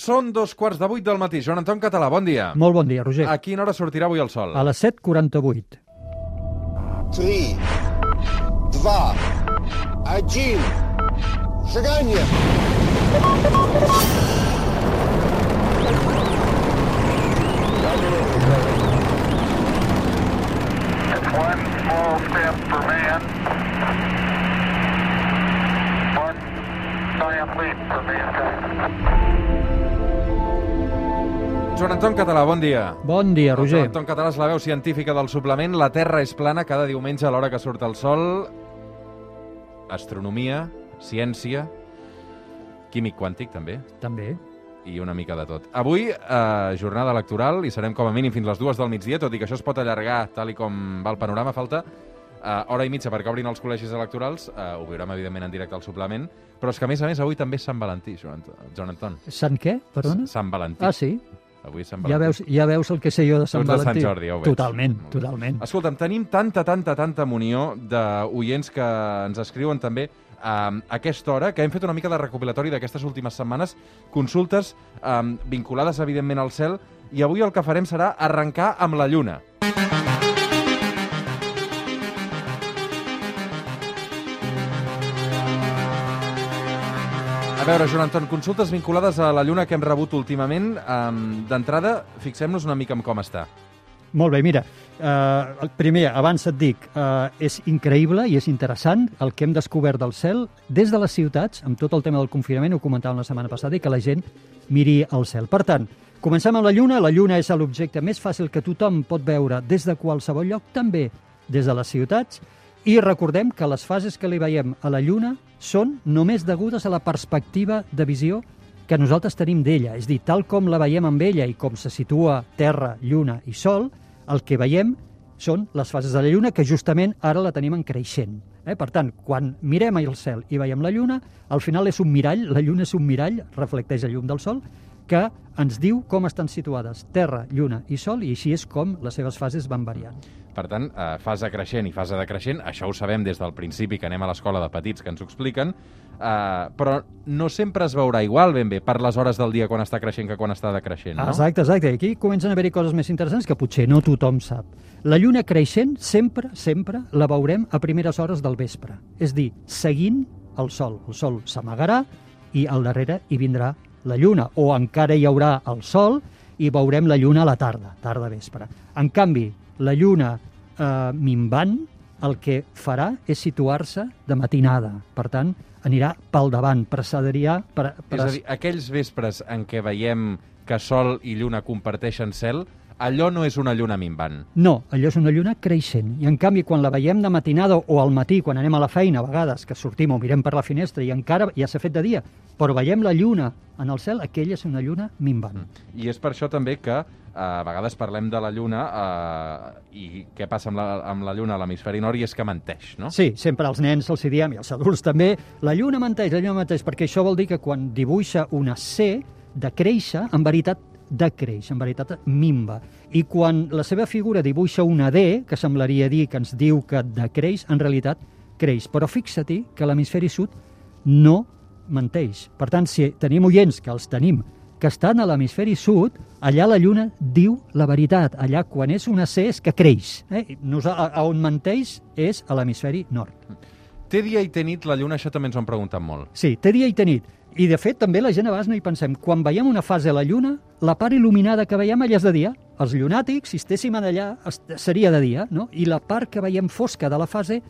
Són dos quarts de vuit del matí. Joan Anton Català, bon dia. Molt bon dia, Roger. A quina hora sortirà avui el sol? A les 7.48. 3, 2, 1, seganya! One small step for man, Joan Anton Català, bon dia. Bon dia, Roger. Joan Anton Català és la veu científica del suplement. La Terra és plana cada diumenge a l'hora que surt el sol. Astronomia, ciència, químic quàntic, també, També. i una mica de tot. Avui, eh, jornada electoral, i serem com a mínim fins les dues del migdia, tot i que això es pot allargar tal i com va el panorama. Falta eh, hora i mitja perquè obrin els col·legis electorals. Eh, ho veurem, evidentment, en directe al suplement. Però és que, a més a més, avui també és Sant Valentí, Joan Anton. Sant què? Perdona? Sant Valentí. Ah, sí? Avui és Sant Ja Valentí. veus, ja veus el que sé jo de Sant Ets de Sant Valentí. Jordi, ja ho veig. Totalment, totalment. Escolta'm, tenim tanta, tanta, tanta munió d'oients que ens escriuen també um, a aquesta hora, que hem fet una mica de recopilatori d'aquestes últimes setmanes, consultes um, vinculades, evidentment, al cel, i avui el que farem serà arrencar amb la Lluna. A veure, Joan Anton, consultes vinculades a la Lluna que hem rebut últimament. Um, D'entrada, fixem-nos una mica en com està. Molt bé, mira, eh, primer, abans et dic, eh, és increïble i és interessant el que hem descobert del cel des de les ciutats, amb tot el tema del confinament, ho comentàvem la setmana passada, i que la gent miri al cel. Per tant, comencem amb la Lluna. La Lluna és l'objecte més fàcil que tothom pot veure des de qualsevol lloc, també des de les ciutats, i recordem que les fases que li veiem a la Lluna són només degudes a la perspectiva de visió que nosaltres tenim d'ella. És dir, tal com la veiem amb ella i com se situa Terra, Lluna i Sol, el que veiem són les fases de la Lluna, que justament ara la tenim en creixent. Eh? Per tant, quan mirem al cel i veiem la Lluna, al final és un mirall, la Lluna és un mirall, reflecteix la llum del Sol, que ens diu com estan situades Terra, Lluna i Sol, i així és com les seves fases van variant. Per tant, eh, fase creixent i fase decreixent, això ho sabem des del principi que anem a l'escola de petits que ens ho expliquen, eh, però no sempre es veurà igual ben bé per les hores del dia quan està creixent que quan està decreixent, no? Exacte, exacte. Aquí comencen a haver-hi coses més interessants que potser no tothom sap. La lluna creixent sempre, sempre la veurem a primeres hores del vespre. És dir, seguint el sol. El sol s'amagarà i al darrere hi vindrà la lluna. O encara hi haurà el sol i veurem la lluna a la tarda, tarda-vespre. En canvi, la lluna eh, minvant el que farà és situar-se de matinada. Per tant, anirà pel davant, precediria... Pre, És a dir, aquells vespres en què veiem que Sol i Lluna comparteixen cel, allò no és una lluna minvant. No, allò és una lluna creixent. I en canvi, quan la veiem de matinada o al matí, quan anem a la feina, a vegades, que sortim o mirem per la finestra i encara ja s'ha fet de dia, però veiem la lluna en el cel, aquella és una lluna minvant. I és per això també que eh, a vegades parlem de la Lluna eh, i què passa amb la, amb la Lluna a l'hemisferi nord i és que menteix, no? Sí, sempre als nens els hi diem, i als adults també, la lluna menteix, la lluna menteix, perquè això vol dir que quan dibuixa una C, de créixer, en veritat decreix, en veritat minva. I quan la seva figura dibuixa una D, que semblaria dir que ens diu que decreix, en realitat creix. Però fixa-t'hi que l'hemisferi sud no menteix. Per tant, si tenim oients, que els tenim, que estan a l'hemisferi sud, allà la lluna diu la veritat. Allà, quan és una C, és que creix. Eh? Nos- a on menteix és a l'hemisferi nord. Té dia i té nit, la Lluna, això també ens ho han preguntat molt. Sí, té dia i té nit. I, de fet, també la gent a vegades no hi pensem. Quan veiem una fase a la Lluna, la part il·luminada que veiem allà és de dia. Els llunàtics, si estéssim allà, seria de dia, no? I la part que veiem fosca de la fase,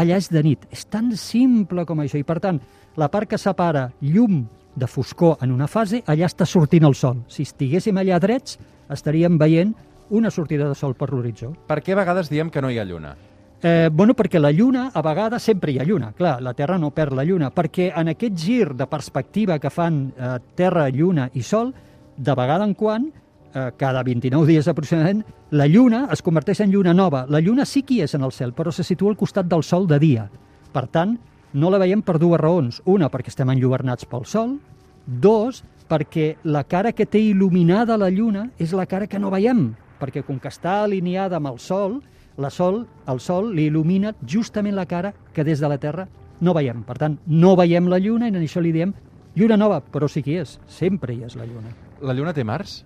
allà és de nit. És tan simple com això. I, per tant, la part que separa llum de foscor en una fase, allà està sortint el sol. Si estiguéssim allà drets, estaríem veient una sortida de sol per l'horitzó. Per què a vegades diem que no hi ha Lluna? Eh, bueno, perquè la Lluna, a vegades, sempre hi ha Lluna. Clar, la Terra no perd la Lluna, perquè en aquest gir de perspectiva que fan eh, Terra, Lluna i Sol, de vegada en quan, eh, cada 29 dies aproximadament, la Lluna es converteix en Lluna nova. La Lluna sí que és en el cel, però se situa al costat del Sol de dia. Per tant, no la veiem per dues raons. Una, perquè estem enlluernats pel Sol. Dos, perquè la cara que té il·luminada la Lluna és la cara que no veiem, perquè com que està alineada amb el Sol, la sol, el Sol li il·lumina justament la cara que des de la Terra no veiem. Per tant, no veiem la Lluna i en això li diem Lluna nova, però sí que hi és. Sempre hi és la Lluna. La Lluna té mars?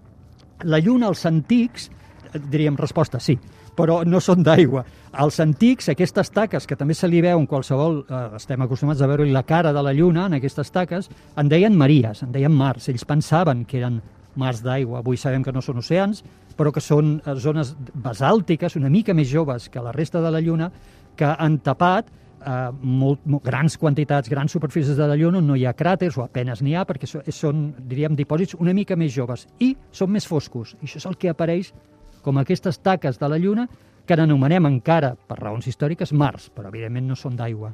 La Lluna, els antics, eh, diríem resposta, sí, però no són d'aigua. Als antics, aquestes taques, que també se li veu en qualsevol... Eh, estem acostumats a veure la cara de la Lluna en aquestes taques, en deien maries, en deien mars. Ells pensaven que eren mars d'aigua. Avui sabem que no són oceans, però que són eh, zones basàltiques, una mica més joves que la resta de la Lluna, que han tapat eh, molt, molt, grans quantitats, grans superfícies de la Lluna no hi ha cràters, o apenes n'hi ha, perquè són, diríem, dipòsits una mica més joves. I són més foscos. I això és el que apareix com aquestes taques de la Lluna que n'anomenem encara, per raons històriques, mars, però evidentment no són d'aigua.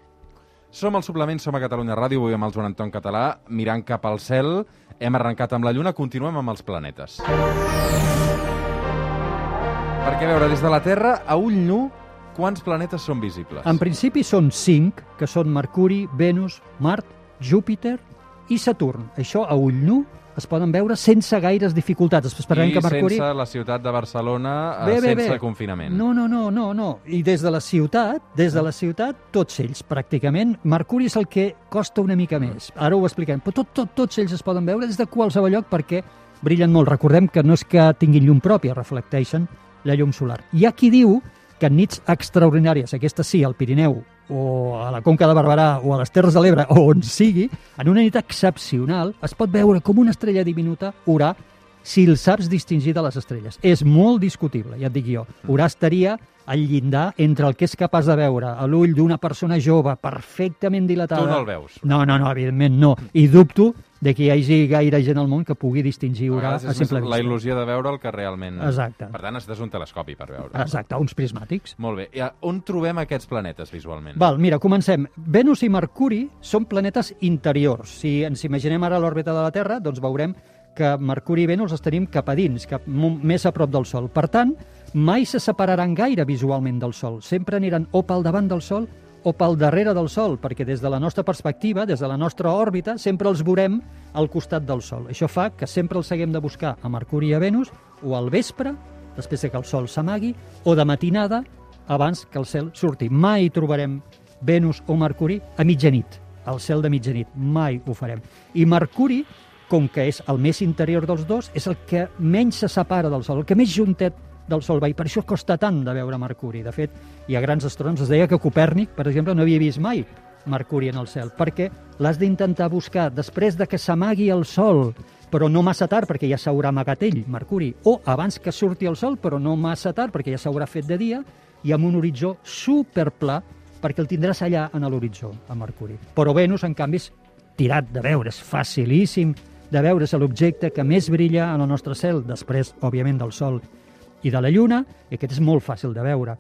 Som al suplement, som a Catalunya Ràdio, avui amb el Joan Anton Català, mirant cap al cel. Hem arrencat amb la Lluna, continuem amb els planetes. Perquè, a veure, des de la Terra, a ull nu, quants planetes són visibles? En principi són cinc, que són Mercuri, Venus, Mart, Júpiter i Saturn. Això a ull nu es poden veure sense gaires dificultats. Esperem I que Mercuri... sense la ciutat de Barcelona, eh, Bé, bé, sense bé. confinament. No, no, no, no, no. I des de la ciutat, des de la ciutat, tots ells, pràcticament. Mercuri és el que costa una mica més. Ara ho expliquem. Però tot, tot, tots ells es poden veure des de qualsevol lloc perquè brillen molt. Recordem que no és que tinguin llum pròpia, reflecteixen la llum solar. Hi ha qui diu que en nits extraordinàries, aquesta sí, al Pirineu, o a la Conca de Barberà, o a les Terres de l'Ebre, o on sigui, en una nit excepcional es pot veure com una estrella diminuta Urà si el saps distingir de les estrelles. És molt discutible, ja et dic jo. Urà estaria al llindar entre el que és capaç de veure a l'ull d'una persona jove perfectament dilatada... Tu no el veus. No, no, no, evidentment no. I dubto de que hi hagi gaire gent al món que pugui distingir A vegades a és simple més la vista. il·lusió de veure el que realment... Exacte. Per tant, necessites un telescopi per veure. Exacte, uns prismàtics. Molt bé. I a- on trobem aquests planetes visualment? Val, mira, comencem. Venus i Mercuri són planetes interiors. Si ens imaginem ara l'òrbita de la Terra, doncs veurem que Mercuri i Venus els tenim cap a dins, cap més a prop del Sol. Per tant, mai se separaran gaire visualment del Sol. Sempre aniran o pel davant del Sol o pel darrere del Sol, perquè des de la nostra perspectiva, des de la nostra òrbita, sempre els veurem al costat del Sol. Això fa que sempre els haguem de buscar a Mercuri i a Venus o al vespre, després de que el Sol s'amagui, o de matinada, abans que el cel surti. Mai trobarem Venus o Mercuri a mitjanit, al cel de mitjanit. Mai ho farem. I Mercuri, com que és el més interior dels dos, és el que menys se separa del Sol, el que més juntet del Sol va, i per això costa tant de veure Mercuri. De fet, hi ha grans astrònoms, es deia que Copèrnic, per exemple, no havia vist mai Mercuri en el cel, perquè l'has d'intentar buscar després de que s'amagui el Sol, però no massa tard, perquè ja s'haurà amagat ell, Mercuri, o abans que surti el Sol, però no massa tard, perquè ja s'haurà fet de dia, i amb un horitzó superpla, perquè el tindràs allà en l'horitzó, a Mercuri. Però Venus, en canvi, és tirat de veure, és facilíssim de veure, és l'objecte que més brilla en el nostre cel, després, òbviament, del Sol i de la Lluna, i aquest és molt fàcil de veure.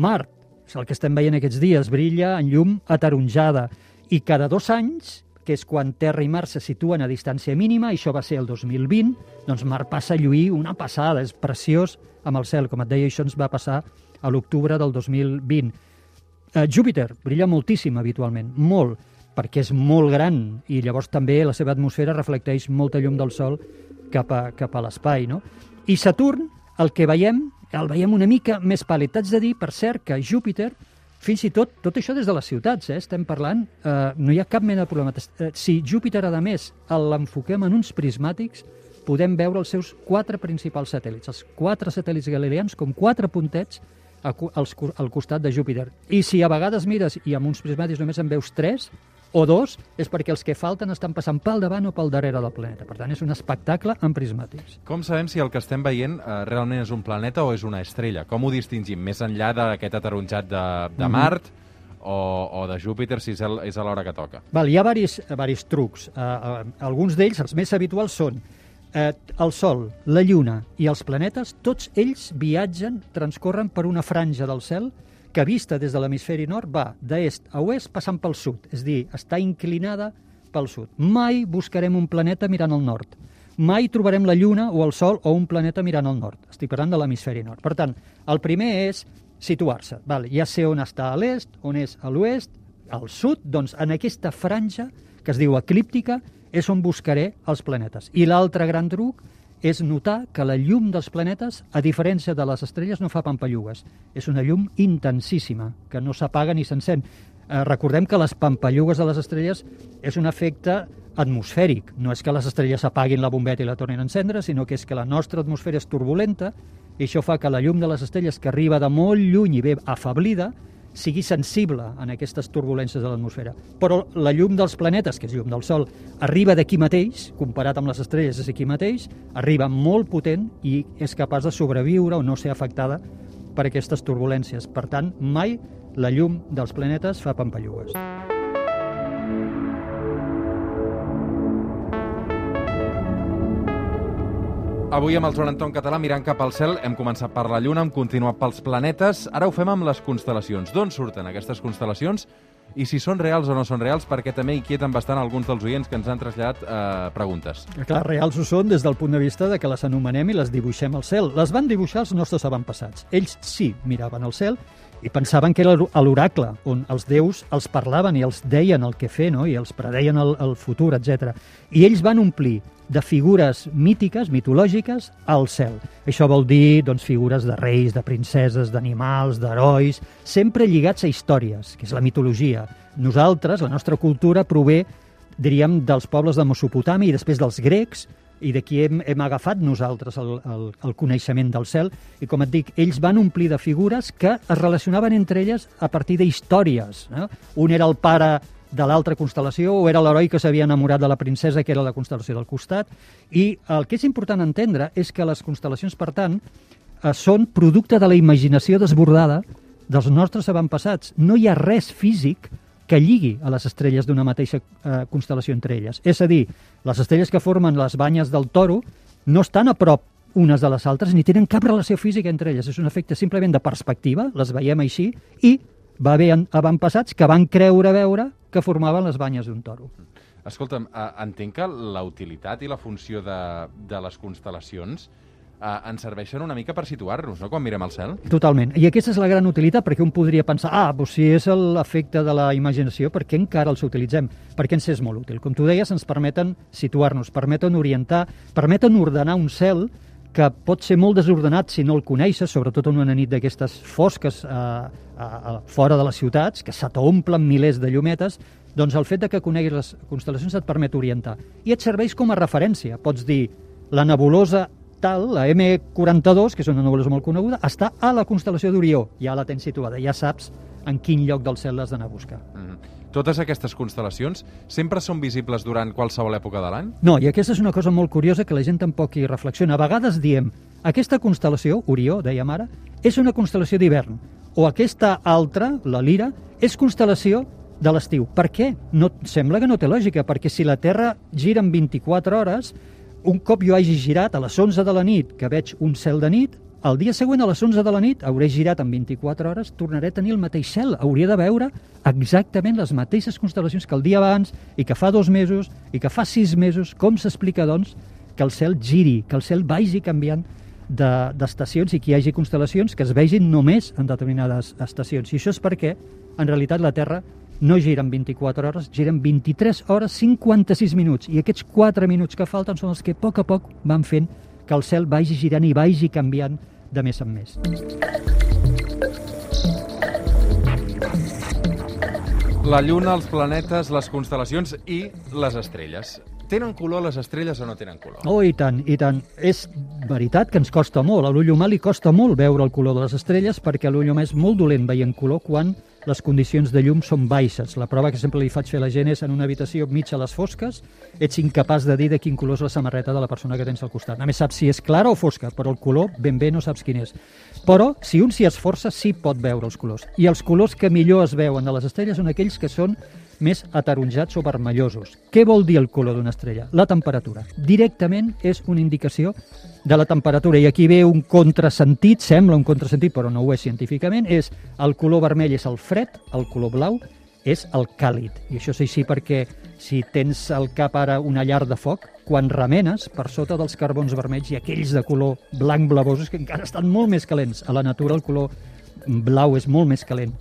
Mart, és el que estem veient aquests dies, brilla en llum ataronjada, i cada dos anys, que és quan Terra i Mart se situen a distància mínima, i això va ser el 2020, doncs Mart passa a lluir una passada, és preciós amb el cel. Com et deia, això ens va passar a l'octubre del 2020. Eh, Júpiter brilla moltíssim habitualment, molt, perquè és molt gran i llavors també la seva atmosfera reflecteix molta llum del Sol cap a, cap a l'espai. No? I Saturn, el que veiem, el veiem una mica més pàl·lid. T'haig de dir, per cert, que Júpiter, fins i tot, tot això des de les ciutats, eh, estem parlant, eh, no hi ha cap mena de problema. Eh, si Júpiter, a més, l'enfoquem en uns prismàtics, podem veure els seus quatre principals satèl·lits, els quatre satèl·lits galileans com quatre puntets a cu- als cu- al costat de Júpiter. I si a vegades mires i amb uns prismàtics només en veus tres o dos, és perquè els que falten estan passant pel davant o pel darrere del planeta. Per tant, és un espectacle amb prismàtics. Com sabem si el que estem veient eh, realment és un planeta o és una estrella? Com ho distingim? Més enllà d'aquest ataronjat de, de Mhm. Mart o, o de Júpiter, si és a l'hora que toca? Val, hi ha varis, varis trucs. Uh, uh, alguns d'ells, els més habituals, són eh, el Sol, la Lluna i els planetes, tots ells viatgen, transcorren per una franja del cel que vista des de l'hemisferi nord va d'est a oest passant pel sud, és dir, està inclinada pel sud. Mai buscarem un planeta mirant al nord. Mai trobarem la Lluna o el Sol o un planeta mirant al nord. Estic parlant de l'hemisferi nord. Per tant, el primer és situar-se. Val, ja sé on està a l'est, on és a l'oest, al sud, doncs en aquesta franja que es diu eclíptica és on buscaré els planetes. I l'altre gran truc és notar que la llum dels planetes, a diferència de les estrelles, no fa pampallugues. És una llum intensíssima, que no s'apaga ni s'encén. Eh, recordem que les pampallugues de les estrelles és un efecte atmosfèric. No és que les estrelles apaguin la bombeta i la tornin a encendre, sinó que és que la nostra atmosfera és turbulenta i això fa que la llum de les estrelles que arriba de molt lluny i ve afablida sigui sensible en aquestes turbulències de l'atmosfera. Però la llum dels planetes, que és llum del Sol, arriba d'aquí mateix, comparat amb les estrelles és aquí mateix, arriba molt potent i és capaç de sobreviure o no ser afectada per aquestes turbulències. Per tant, mai la llum dels planetes fa pampallugues. Avui amb el Joan Anton Català mirant cap al cel, hem començat per la Lluna, hem continuat pels planetes, ara ho fem amb les constel·lacions. D'on surten aquestes constel·lacions i si són reals o no són reals, perquè també inquieten bastant alguns dels oients que ens han traslladat eh, preguntes. Clar, reals ho són des del punt de vista de que les anomenem i les dibuixem al cel. Les van dibuixar els nostres avantpassats. Ells sí miraven al cel i pensaven que era l'oracle, on els déus els parlaven i els deien el que fer, no? i els predeien el, el futur, etc. I ells van omplir de figures mítiques, mitològiques, al cel. Això vol dir doncs, figures de reis, de princeses, d'animals, d'herois, sempre lligats a històries, que és la mitologia. Nosaltres, la nostra cultura, prové, diríem, dels pobles de Mesopotàmia i després dels grecs, i d'aquí hem, hem agafat nosaltres el, el, el coneixement del cel i com et dic, ells van omplir de figures que es relacionaven entre elles a partir d'històries. No? Un era el pare de l'altra constel·lació o era l'heroi que s'havia enamorat de la princesa que era la constel·lació del costat i el que és important entendre és que les constel·lacions, per tant, eh, són producte de la imaginació desbordada dels nostres avantpassats. No hi ha res físic que lligui a les estrelles d'una mateixa eh, constel·lació entre elles. És a dir, les estrelles que formen les banyes del toro no estan a prop unes de les altres ni tenen cap relació física entre elles. És un efecte simplement de perspectiva, les veiem així, i va haver avantpassats que van creure veure que formaven les banyes d'un toro. Escolta'm, eh, entenc que la utilitat i la funció de, de les constel·lacions eh, ens serveixen una mica per situar-nos, no?, quan mirem al cel. Totalment. I aquesta és la gran utilitat, perquè un podria pensar, ah, doncs si és l'efecte de la imaginació, per què encara els utilitzem? Perquè ens és molt útil. Com tu deies, ens permeten situar-nos, permeten orientar, permeten ordenar un cel que pot ser molt desordenat si no el coneixes, sobretot en una nit d'aquestes fosques eh, a, a, fora de les ciutats, que se t'omplen milers de llumetes, doncs el fet de que coneguis les constel·lacions et permet orientar. I et serveix com a referència. Pots dir, la nebulosa tal, la M42, que és una nebulosa molt coneguda, està a la constel·lació d'Orió. Ja la tens situada, ja saps en quin lloc del cel l'has d'anar a buscar. Mm -hmm. Totes aquestes constel·lacions sempre són visibles durant qualsevol època de l'any? No, i aquesta és una cosa molt curiosa que la gent tampoc hi reflexiona. A vegades diem, aquesta constel·lació, Orió, dèiem ara, és una constel·lació d'hivern, o aquesta altra, la Lira, és constel·lació de l'estiu. Per què? No, sembla que no té lògica, perquè si la Terra gira en 24 hores, un cop jo hagi girat a les 11 de la nit, que veig un cel de nit, el dia següent, a les 11 de la nit, hauré girat en 24 hores, tornaré a tenir el mateix cel. Hauria de veure exactament les mateixes constel·lacions que el dia abans i que fa dos mesos i que fa sis mesos. Com s'explica, doncs, que el cel giri, que el cel vagi canviant d'estacions de, i que hi hagi constel·lacions que es vegin només en determinades estacions. I això és perquè, en realitat, la Terra no gira en 24 hores, gira en 23 hores 56 minuts. I aquests 4 minuts que falten són els que a poc a poc van fent que el cel vagi girant i vagi canviant de més en més. La Lluna, els planetes, les constel·lacions i les estrelles. Tenen color les estrelles o no tenen color? Oh, i tant, i tant. És veritat que ens costa molt. A l'ull humà li costa molt veure el color de les estrelles perquè l'ull humà és molt dolent veient color quan les condicions de llum són baixes. La prova que sempre li faig fer a la gent és en una habitació mitja a les fosques, ets incapaç de dir de quin color és la samarreta de la persona que tens al costat. Només saps si és clara o fosca, però el color ben bé no saps quin és. Però, si un s'hi esforça, sí pot veure els colors. I els colors que millor es veuen de les estrelles són aquells que són més ataronjats o vermellosos. Què vol dir el color d'una estrella? La temperatura. Directament és una indicació de la temperatura. I aquí ve un contrasentit, sembla un contrasentit, però no ho és científicament, és el color vermell és el fred, el color blau és el càlid. I això és així perquè si tens al cap ara una llar de foc, quan remenes, per sota dels carbons vermells i aquells de color blanc blavosos que encara estan molt més calents. A la natura el color blau és molt més calent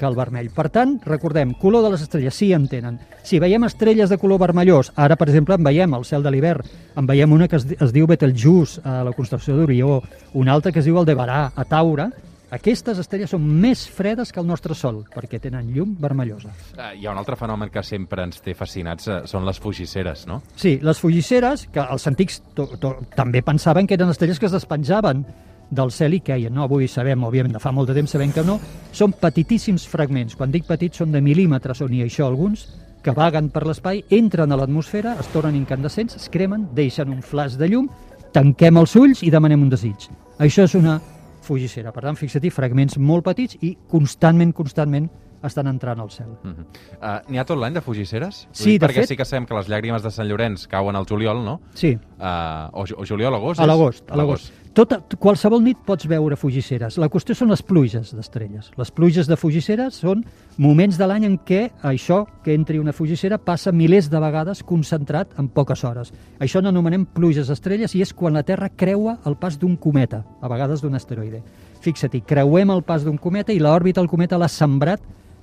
que el vermell. Per tant, recordem, color de les estrelles, sí en tenen. Si veiem estrelles de color vermellós, ara, per exemple, en veiem al cel de l'hivern, en veiem una que es, es diu Betelgeuse, a la constel·lació d'Orió, una altra que es diu Aldebarà, a Taure, Aquestes estrelles són més fredes que el nostre Sol, perquè tenen llum vermellosa. Uh, hi ha un altre fenomen que sempre ens té fascinats, uh, són les fugisseres, no? Sí, les fugisseres, que els antics to, to, també pensaven que eren estrelles que es despenjaven del cel i queien. No, avui sabem, òbviament, de fa molt de temps sabem que no. Són petitíssims fragments. Quan dic petits són de mil·límetres o ni això alguns, que vaguen per l'espai, entren a l'atmosfera, es tornen incandescents, es cremen, deixen un flash de llum, tanquem els ulls i demanem un desig. Això és una fugissera. Per tant, fixa-t'hi, fragments molt petits i constantment, constantment estan entrant al cel. Uh -huh. uh, N'hi ha tot l'any de fugisseres? Sí, de perquè fet- sí que sabem que les llàgrimes de Sant Llorenç cauen al juliol, no? Sí, Uh, o, o juliol, agost? a l'agost. A l'agost. Tota, qualsevol nit pots veure fugisseres. La qüestió són les pluges d'estrelles. Les pluges de fugisseres són moments de l'any en què això, que entri una fugissera, passa milers de vegades concentrat en poques hores. Això n'anomenem pluges d'estrelles i és quan la Terra creua el pas d'un cometa, a vegades d'un asteroide. Fixa-t'hi, creuem el pas d'un cometa i l'òrbita del cometa l'ha sembrat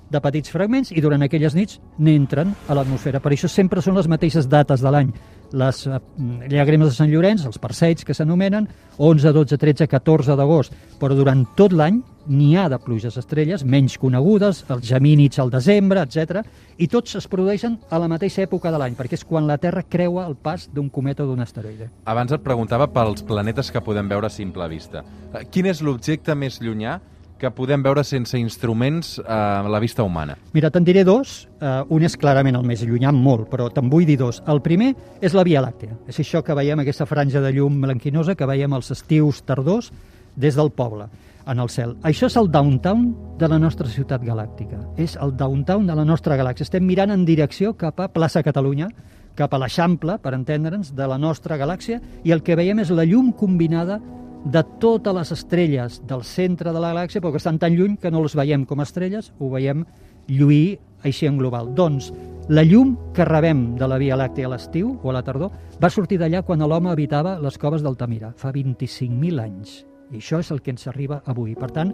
de petits fragments i durant aquelles nits n'entren a l'atmosfera. Per això sempre són les mateixes dates de l'any. Les eh, llàgrimes de Sant Llorenç, els perseids que s'anomenen, 11, 12, 13, 14 d'agost. Però durant tot l'any n'hi ha de pluges estrelles, menys conegudes, els gemínids al desembre, etc. I tots es produeixen a la mateixa època de l'any, perquè és quan la Terra creua el pas d'un cometa o d'un asteroide. Abans et preguntava pels planetes que podem veure a simple vista. Uh, quin és l'objecte més llunyà que podem veure sense instruments a la vista humana? Mira, te'n diré dos. Uh, un és clarament el més llunyà, molt, però te'n vull dir dos. El primer és la Via Làctea. És això que veiem, aquesta franja de llum blanquinosa que veiem els estius tardors des del poble en el cel. Això és el downtown de la nostra ciutat galàctica. És el downtown de la nostra galàxia. Estem mirant en direcció cap a plaça Catalunya, cap a l'Eixample, per entendre'ns, de la nostra galàxia, i el que veiem és la llum combinada de totes les estrelles del centre de la galàxia, però que estan tan lluny que no les veiem com estrelles, ho veiem lluir així en global. Doncs la llum que rebem de la Via Làctea a l'estiu o a la tardor va sortir d'allà quan l'home habitava les coves d'Altamira, fa 25.000 anys. I això és el que ens arriba avui. Per tant,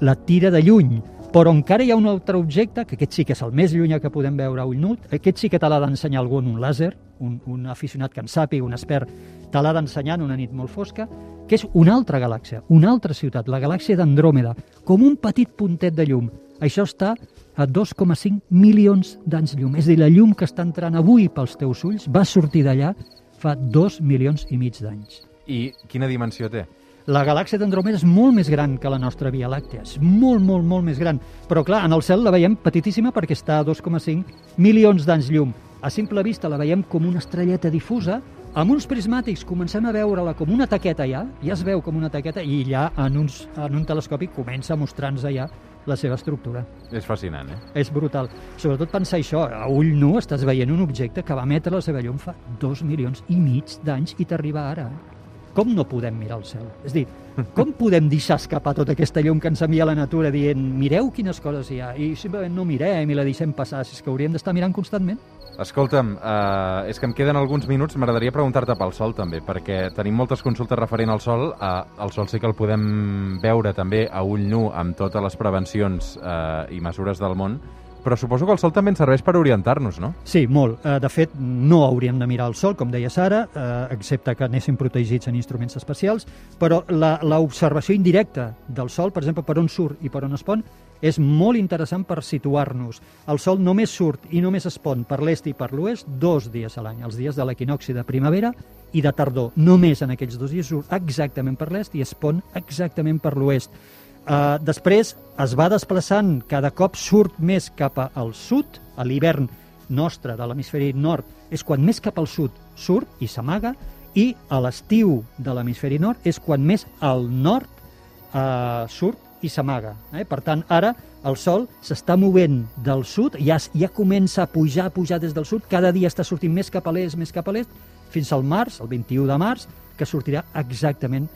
la tira de lluny. Però encara hi ha un altre objecte, que aquest sí que és el més llunyà que podem veure a ull nut, aquest sí que te l'ha d'ensenyar algú en un làser, un, un aficionat que en sàpiga, un expert, te l'ha d'ensenyar en una nit molt fosca, que és una altra galàxia, una altra ciutat, la galàxia d'Andròmeda, com un petit puntet de llum. Això està a 2,5 milions d'anys llum. És a dir, la llum que està entrant avui pels teus ulls va sortir d'allà fa 2 milions i mig d'anys. I quina dimensió té? La galàxia d'Andròmeda és molt més gran que la nostra Via Làctea, és molt, molt, molt més gran. Però, clar, en el cel la veiem petitíssima perquè està a 2,5 milions d'anys llum. A simple vista la veiem com una estrelleta difusa, amb uns prismàtics comencem a veure-la com una taqueta ja, ja es veu com una taqueta, i ja en, uns, en un telescopi comença a mostrar-nos ja la seva estructura. És fascinant, eh? És brutal. Sobretot pensar això, a ull nu estàs veient un objecte que va emetre la seva llum fa dos milions i mig d'anys i t'arriba ara. eh? Com no podem mirar el cel? És dir, com podem deixar escapar tota aquesta llum que ens envia la natura dient mireu quines coses hi ha i simplement no mirem i la deixem passar, si és que hauríem d'estar mirant constantment? Escolta'm, uh, és que em queden alguns minuts, m'agradaria preguntar-te pel Sol també, perquè tenim moltes consultes referent al Sol. Uh, el Sol sí que el podem veure també a ull nu amb totes les prevencions uh, i mesures del món, però suposo que el Sol també ens serveix per orientar-nos, no? Sí, molt. Eh, De fet, no hauríem de mirar el sol, com deies ara, eh, excepte que anéssim protegits en instruments especials, però l'observació indirecta del sol, per exemple, per on surt i per on es pon, és molt interessant per situar-nos. El sol només surt i només es pon per l'est i per l'oest dos dies a l'any, els dies de l'equinoxi de primavera i de tardor. Només en aquells dos dies surt exactament per l'est i es pon exactament per l'oest. Uh, després es va desplaçant, cada cop surt més cap al sud, a l'hivern nostre de l'hemisferi nord és quan més cap al sud surt i s'amaga, i a l'estiu de l'hemisferi nord és quan més al nord eh, surt i s'amaga. Eh? Per tant, ara el Sol s'està movent del sud, ja, ja comença a pujar, a pujar des del sud, cada dia està sortint més cap a l'est, més cap a l'est, fins al març, el 21 de març, que sortirà exactament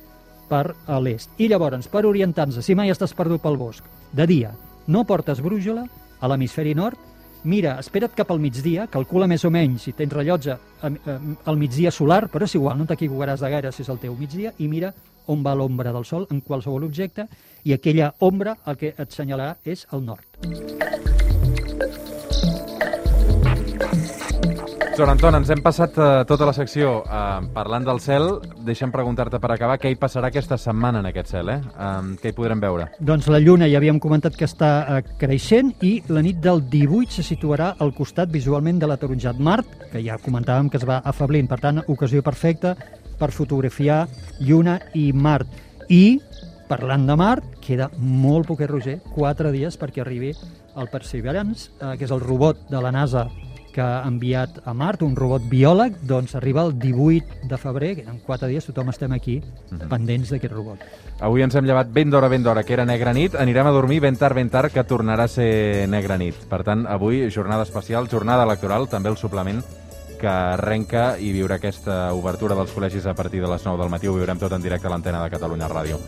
per a l'est. I llavors, per orientar-nos, si mai estàs perdut pel bosc, de dia, no portes brújula a l'hemisferi nord, mira, espera't cap al migdia, calcula més o menys si tens rellotge al migdia solar, però és igual, no t'equivocaràs de gaire si és el teu migdia, i mira on va l'ombra del sol en qualsevol objecte, i aquella ombra el que et senyalarà és el nord. Joan Anton, ens hem passat eh, tota la secció eh, parlant del cel. Deixa'm preguntar-te per acabar què hi passarà aquesta setmana en aquest cel, eh? Um, què hi podrem veure? Doncs la Lluna ja havíem comentat que està eh, creixent i la nit del 18 se situarà al costat visualment de l'ataronjat Mart, que ja comentàvem que es va afablint. Per tant, ocasió perfecta per fotografiar Lluna i Mart. I, parlant de Mart, queda molt poquet, Roger, quatre dies perquè arribi el Perseverance, eh, que és el robot de la NASA que ha enviat a Mart, un robot biòleg, doncs arriba el 18 de febrer, en quatre dies tothom estem aquí pendents d'aquest robot. Avui ens hem llevat ben d'hora, ben d'hora, que era negra nit. Anirem a dormir ben tard, ben tard, que tornarà a ser negra nit. Per tant, avui, jornada especial, jornada electoral, també el suplement que arrenca i viurà aquesta obertura dels col·legis a partir de les 9 del matí. Ho viurem tot en directe a l'antena de Catalunya Ràdio.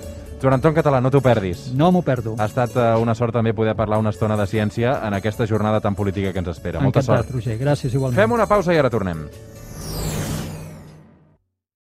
Joan Anton Català, no t'ho perdis. No m'ho perdo. Ha estat eh, una sort també poder parlar una estona de ciència en aquesta jornada tan política que ens espera. Molta Encantat, sort. Roger. Gràcies igualment. Fem una pausa i ara tornem.